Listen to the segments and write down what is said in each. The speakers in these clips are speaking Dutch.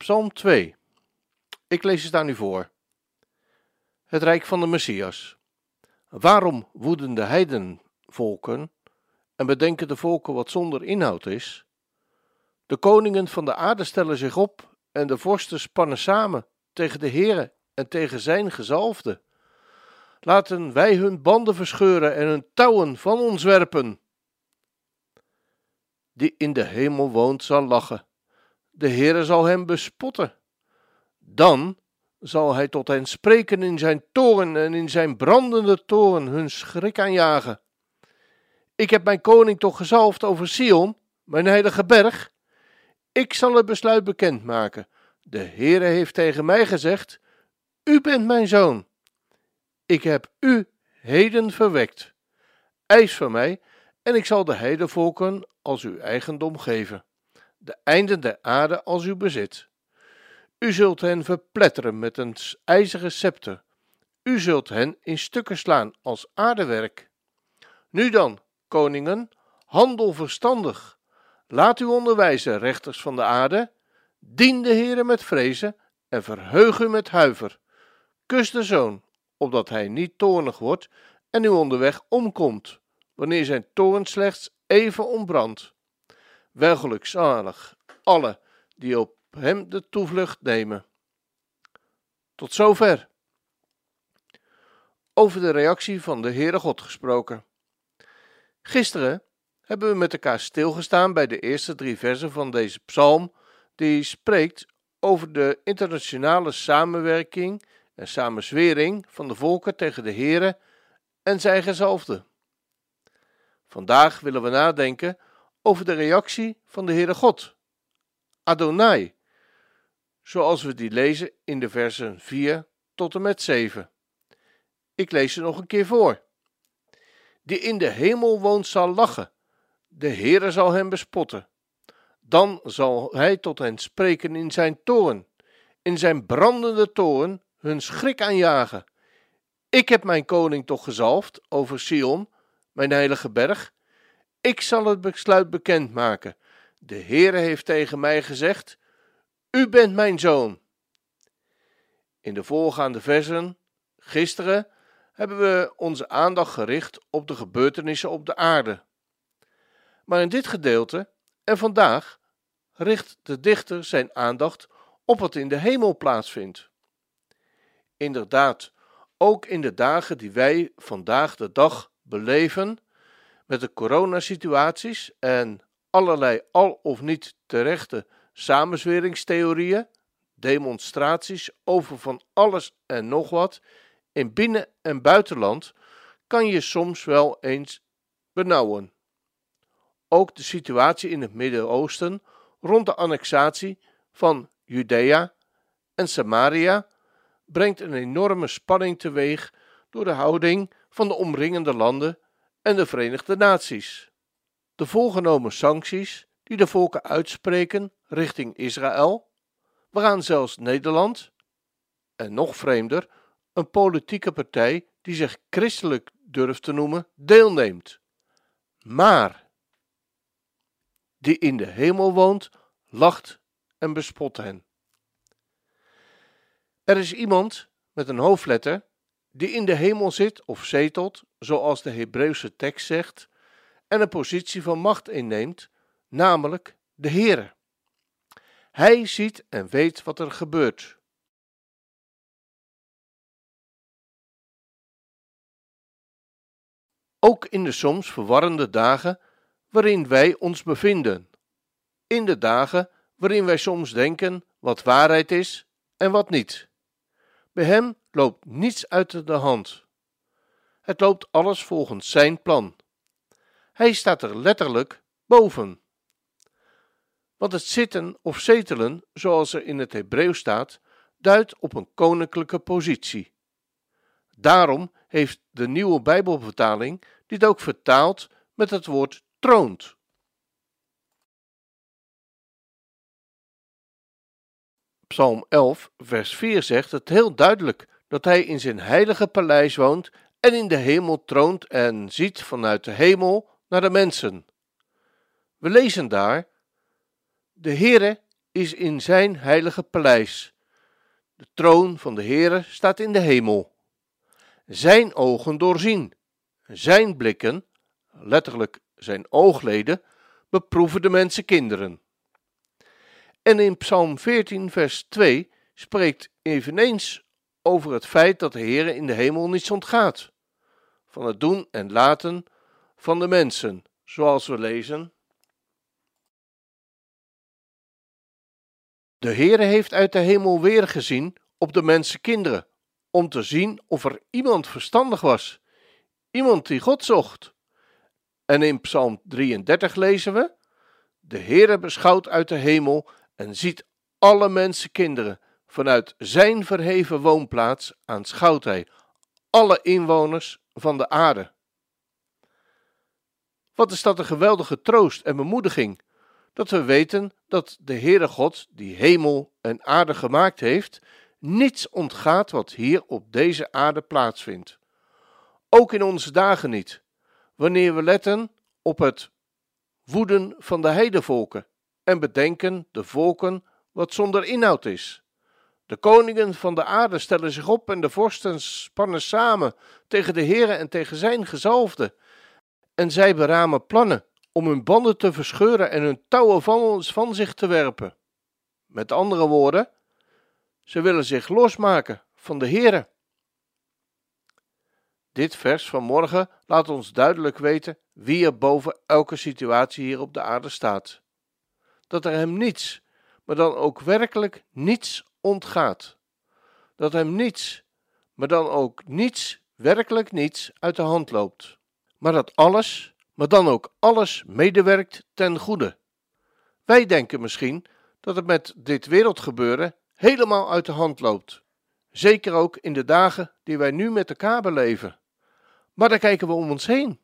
Psalm 2. Ik lees het aan u voor. Het Rijk van de Messias. Waarom woeden de heidenvolken en bedenken de volken wat zonder inhoud is? De koningen van de aarde stellen zich op en de vorsten spannen samen tegen de Heere en tegen zijn gezalfde. Laten wij hun banden verscheuren en hun touwen van ons werpen. Die in de hemel woont zal lachen de Heere zal hem bespotten. Dan zal hij tot hen spreken in zijn toren en in zijn brandende toren hun schrik aanjagen. Ik heb mijn koning toch gezalfd over Sion, mijn heilige berg. Ik zal het besluit bekendmaken. De Heere heeft tegen mij gezegd: U bent mijn zoon. Ik heb u heden verwekt. Eis van mij, en ik zal de heidevolken als uw eigendom geven de einden der aarde als uw bezit. U zult hen verpletteren met een ijzeren scepter. U zult hen in stukken slaan als aardewerk. Nu dan, koningen, handel verstandig. Laat u onderwijzen, rechters van de aarde. Dien de Heere met vrezen en verheug u met huiver. Kus de zoon, opdat hij niet toornig wordt en u onderweg omkomt, wanneer zijn toorn slechts even ontbrandt. Wel gelukzalig alle die op hem de toevlucht nemen. Tot zover. Over de reactie van de Heere God gesproken. Gisteren hebben we met elkaar stilgestaan bij de eerste drie versen van deze psalm, die spreekt over de internationale samenwerking en samenzwering van de volken tegen de Heere en zijn gezalfde. Vandaag willen we nadenken over de reactie van de Heere God, Adonai, zoals we die lezen in de versen 4 tot en met 7. Ik lees ze nog een keer voor. Die in de hemel woont zal lachen, de Heere zal hem bespotten. Dan zal hij tot hen spreken in zijn toorn, in zijn brandende toorn hun schrik aanjagen. Ik heb mijn koning toch gezalfd over Sion, mijn heilige berg, ik zal het besluit bekendmaken. De Heere heeft tegen mij gezegd: U bent mijn zoon. In de voorgaande versen, gisteren, hebben we onze aandacht gericht op de gebeurtenissen op de aarde. Maar in dit gedeelte en vandaag richt de dichter zijn aandacht op wat in de hemel plaatsvindt. Inderdaad, ook in de dagen die wij vandaag de dag beleven, met de coronasituaties en allerlei al of niet terechte samenzweringstheorieën, demonstraties over van alles en nog wat, in binnen- en buitenland, kan je soms wel eens benauwen. Ook de situatie in het Midden-Oosten rond de annexatie van Judea en Samaria brengt een enorme spanning teweeg door de houding van de omringende landen en de Verenigde Naties. De voorgenomen sancties die de volken uitspreken richting Israël, waaraan zelfs Nederland, en nog vreemder, een politieke partij die zich christelijk durft te noemen, deelneemt. Maar die in de hemel woont, lacht en bespot hen. Er is iemand met een hoofdletter die in de hemel zit of zetelt, zoals de Hebreeuwse tekst zegt, en een positie van macht inneemt, namelijk de Heere. Hij ziet en weet wat er gebeurt. Ook in de soms verwarrende dagen waarin wij ons bevinden, in de dagen waarin wij soms denken wat waarheid is en wat niet. Bij hem loopt niets uit de hand. Het loopt alles volgens zijn plan. Hij staat er letterlijk boven. Want het zitten of zetelen, zoals er in het Hebreeuws staat, duidt op een koninklijke positie. Daarom heeft de nieuwe Bijbelvertaling dit ook vertaald met het woord troont. Psalm 11, vers 4 zegt het heel duidelijk dat hij in zijn heilige paleis woont en in de hemel troont en ziet vanuit de hemel naar de mensen. We lezen daar: De Heere is in zijn heilige paleis. De troon van de Heere staat in de hemel. Zijn ogen doorzien, zijn blikken, letterlijk zijn oogleden, beproeven de mensenkinderen. En in Psalm 14, vers 2 spreekt eveneens over het feit dat de Heere in de hemel niets ontgaat, van het doen en laten van de mensen, zoals we lezen. De Heere heeft uit de hemel weer gezien op de mensenkinderen, om te zien of er iemand verstandig was, iemand die God zocht. En in Psalm 33 lezen we: De Heere beschouwt uit de hemel en ziet alle mensenkinderen. Vanuit zijn verheven woonplaats aanschouwt hij alle inwoners van de aarde. Wat is dat een geweldige troost en bemoediging, dat we weten dat de Heere God, die hemel en aarde gemaakt heeft, niets ontgaat wat hier op deze aarde plaatsvindt. Ook in onze dagen niet, wanneer we letten op het woeden van de heidevolken en bedenken de volken wat zonder inhoud is. De koningen van de aarde stellen zich op en de vorsten spannen samen tegen de Heere en tegen zijn gezalfde. En zij beramen plannen om hun banden te verscheuren en hun touwen van, van zich te werpen. Met andere woorden, ze willen zich losmaken van de Heere. Dit vers van morgen laat ons duidelijk weten wie er boven elke situatie hier op de aarde staat. Dat er hem niets, maar dan ook werkelijk niets ontgaat. Dat hem niets, maar dan ook niets, werkelijk niets uit de hand loopt. Maar dat alles, maar dan ook alles medewerkt ten goede. Wij denken misschien dat het met dit wereldgebeuren helemaal uit de hand loopt. Zeker ook in de dagen die wij nu met elkaar beleven. Maar dan kijken we om ons heen.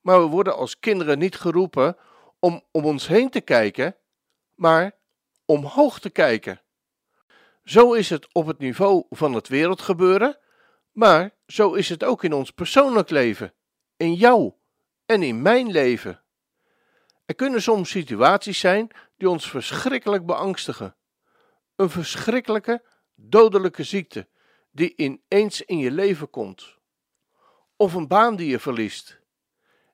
Maar we worden als kinderen niet geroepen om om ons heen te kijken, maar omhoog te kijken. Zo is het op het niveau van het wereldgebeuren, maar zo is het ook in ons persoonlijk leven, in jou en in mijn leven. Er kunnen soms situaties zijn die ons verschrikkelijk beangstigen. Een verschrikkelijke, dodelijke ziekte die ineens in je leven komt. Of een baan die je verliest.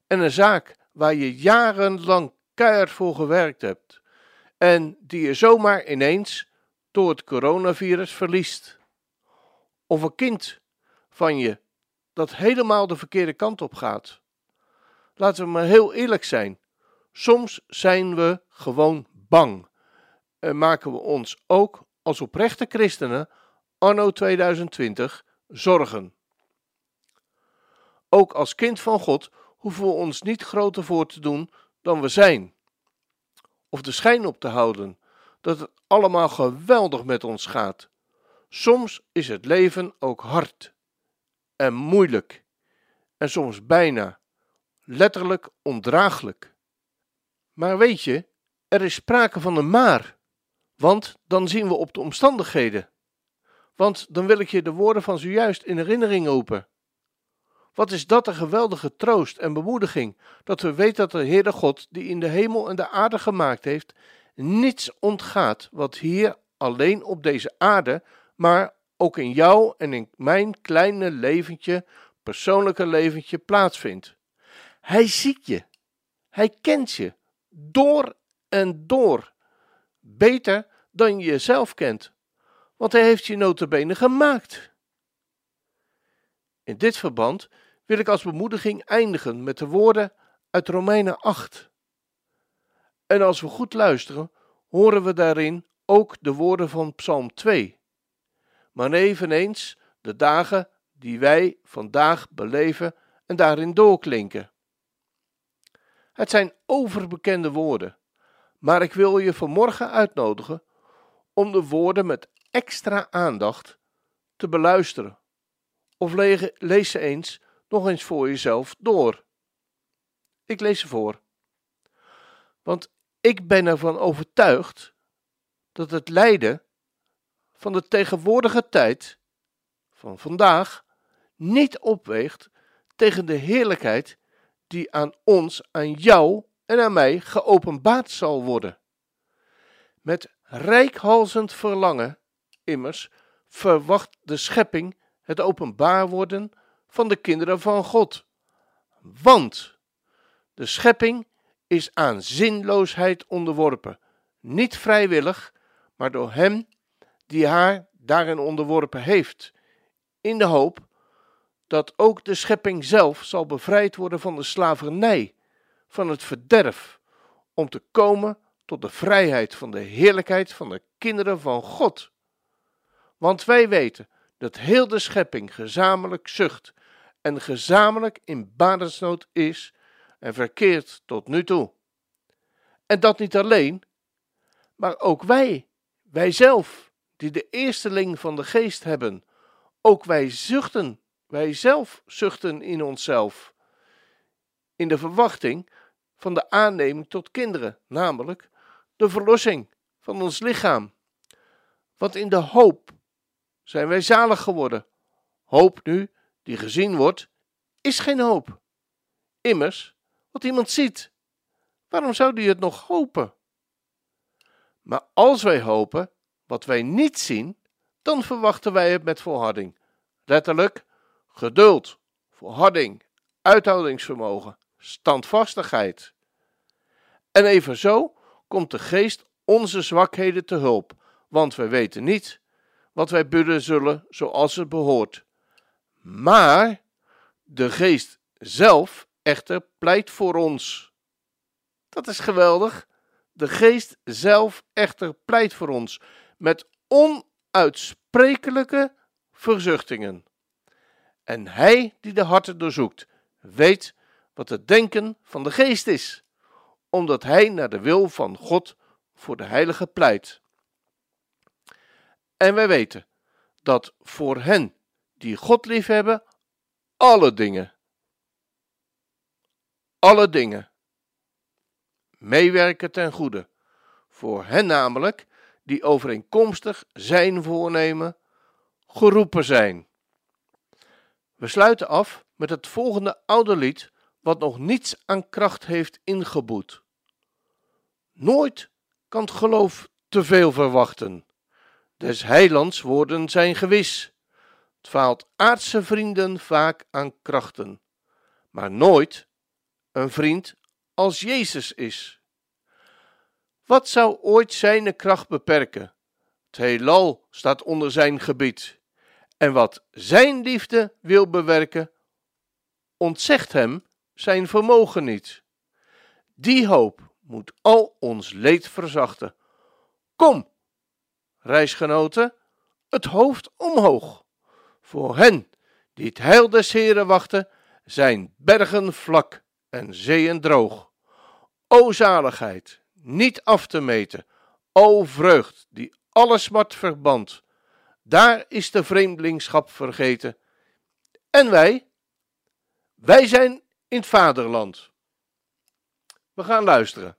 En een zaak waar je jarenlang keihard voor gewerkt hebt en die je zomaar ineens door het coronavirus verliest. Of een kind van je dat helemaal de verkeerde kant op gaat. Laten we maar heel eerlijk zijn. Soms zijn we gewoon bang en maken we ons ook als oprechte christenen anno 2020 zorgen. Ook als kind van God hoeven we ons niet groter voor te doen dan we zijn. Of de schijn op te houden dat het allemaal geweldig met ons gaat. Soms is het leven ook hard en moeilijk en soms bijna letterlijk ondraaglijk. Maar weet je, er is sprake van een maar, want dan zien we op de omstandigheden. Want dan wil ik je de woorden van zojuist in herinnering roepen. Wat is dat een geweldige troost en bemoediging, dat we weten dat de Heere God, die in de hemel en de aarde gemaakt heeft, niets ontgaat wat hier alleen op deze aarde, maar ook in jou en in mijn kleine leventje, persoonlijke leventje plaatsvindt. Hij ziet je, hij kent je, door en door, beter dan je jezelf kent, want hij heeft je notabene gemaakt. In dit verband wil ik als bemoediging eindigen met de woorden uit Romeinen 8. En als we goed luisteren, horen we daarin ook de woorden van Psalm 2. Maar eveneens de dagen die wij vandaag beleven en daarin doorklinken. Het zijn overbekende woorden, Maar ik wil je vanmorgen uitnodigen om de woorden met extra aandacht te beluisteren. Of lees ze eens nog eens voor jezelf door. Ik lees ze voor. Want ik ben ervan overtuigd dat het lijden van de tegenwoordige tijd, van vandaag, niet opweegt tegen de heerlijkheid die aan ons, aan jou en aan mij geopenbaard zal worden. Met rijkhalzend verlangen, immers, verwacht de schepping het openbaar worden van de kinderen van God. Want de schepping is aan zinloosheid onderworpen, niet vrijwillig, maar door Hem die haar daarin onderworpen heeft, in de hoop dat ook de schepping zelf zal bevrijd worden van de slavernij, van het verderf, om te komen tot de vrijheid van de heerlijkheid van de kinderen van God. Want wij weten dat heel de schepping gezamenlijk zucht en gezamenlijk in badensnood is en verkeert tot nu toe. En dat niet alleen, maar ook wij, wij zelf, die de eersteling van de geest hebben, ook wij zuchten, wij zelf zuchten in onszelf, in de verwachting van de aanneming tot kinderen, namelijk de verlossing van ons lichaam. Want in de hoop zijn wij zalig geworden. Hoop nu, die gezien wordt, is geen hoop. Immers, wat iemand ziet, waarom zou die het nog hopen? Maar als wij hopen wat wij niet zien, dan verwachten wij het met volharding. Letterlijk, geduld, volharding, uithoudingsvermogen, standvastigheid. En evenzo komt de geest onze zwakheden te hulp, want wij weten niet wat wij bidden zullen zoals het behoort. Maar de geest zelf echter pleit voor ons. Dat is geweldig. De geest zelf echter pleit voor ons met onuitsprekelijke verzuchtingen. En hij die de harten doorzoekt, weet wat het denken van de geest is, omdat hij naar de wil van God voor de heilige pleit. En wij weten dat voor hen die God liefhebben, alle dingen, alle dingen meewerken ten goede. Voor hen namelijk die overeenkomstig zijn voornemen geroepen zijn. We sluiten af met het volgende oude lied, wat nog niets aan kracht heeft ingeboet. Nooit kan geloof te veel verwachten. Des heilands woorden zijn gewis. Het faalt aardse vrienden vaak aan krachten, maar nooit een vriend als Jezus is. Wat zou ooit zijn kracht beperken? Het heelal staat onder zijn gebied. En wat zijn liefde wil bewerken, ontzegt hem zijn vermogen niet. Die hoop moet al ons leed verzachten. Kom, reisgenoten, het hoofd omhoog. Voor hen die het heil des Heren wachten, zijn bergen vlak en zeeën droog. O zaligheid, niet af te meten, o vreugd die alle smart verband. Daar is de vreemdelingschap vergeten. En wij? Wij zijn in het vaderland. We gaan luisteren.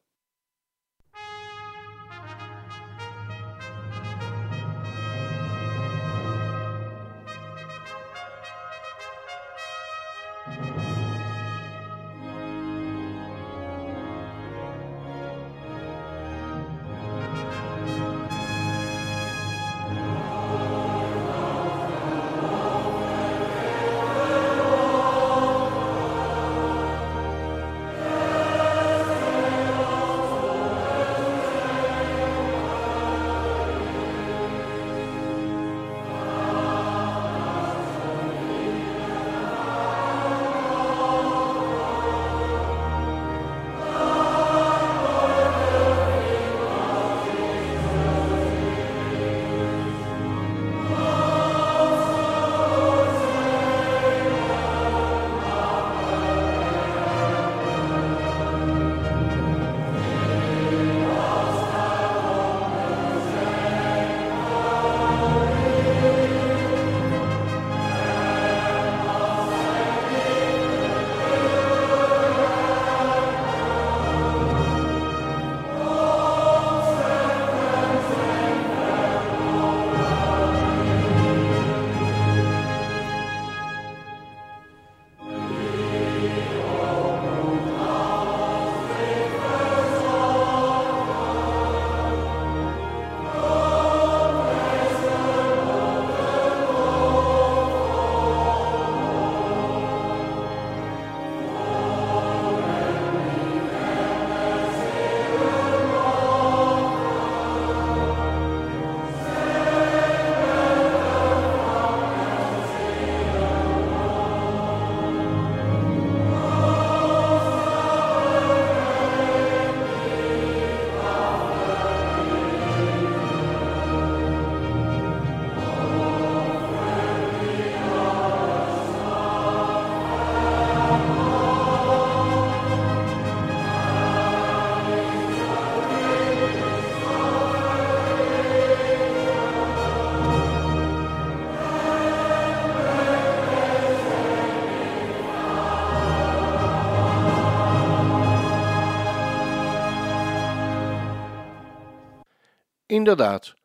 Inderdaad,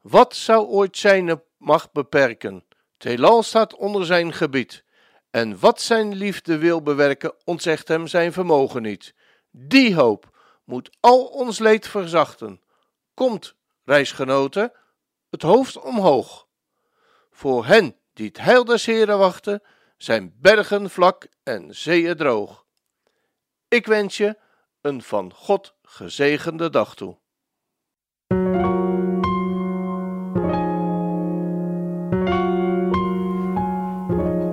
wat zou ooit zijn macht beperken? Het staat onder zijn gebied. En wat zijn liefde wil bewerken, ontzegt hem zijn vermogen niet. Die hoop moet al ons leed verzachten. Komt, reisgenoten, het hoofd omhoog. Voor hen die het heil des Heren wachten, zijn bergen vlak en zeeën droog. Ik wens je een van God gezegende dag toe.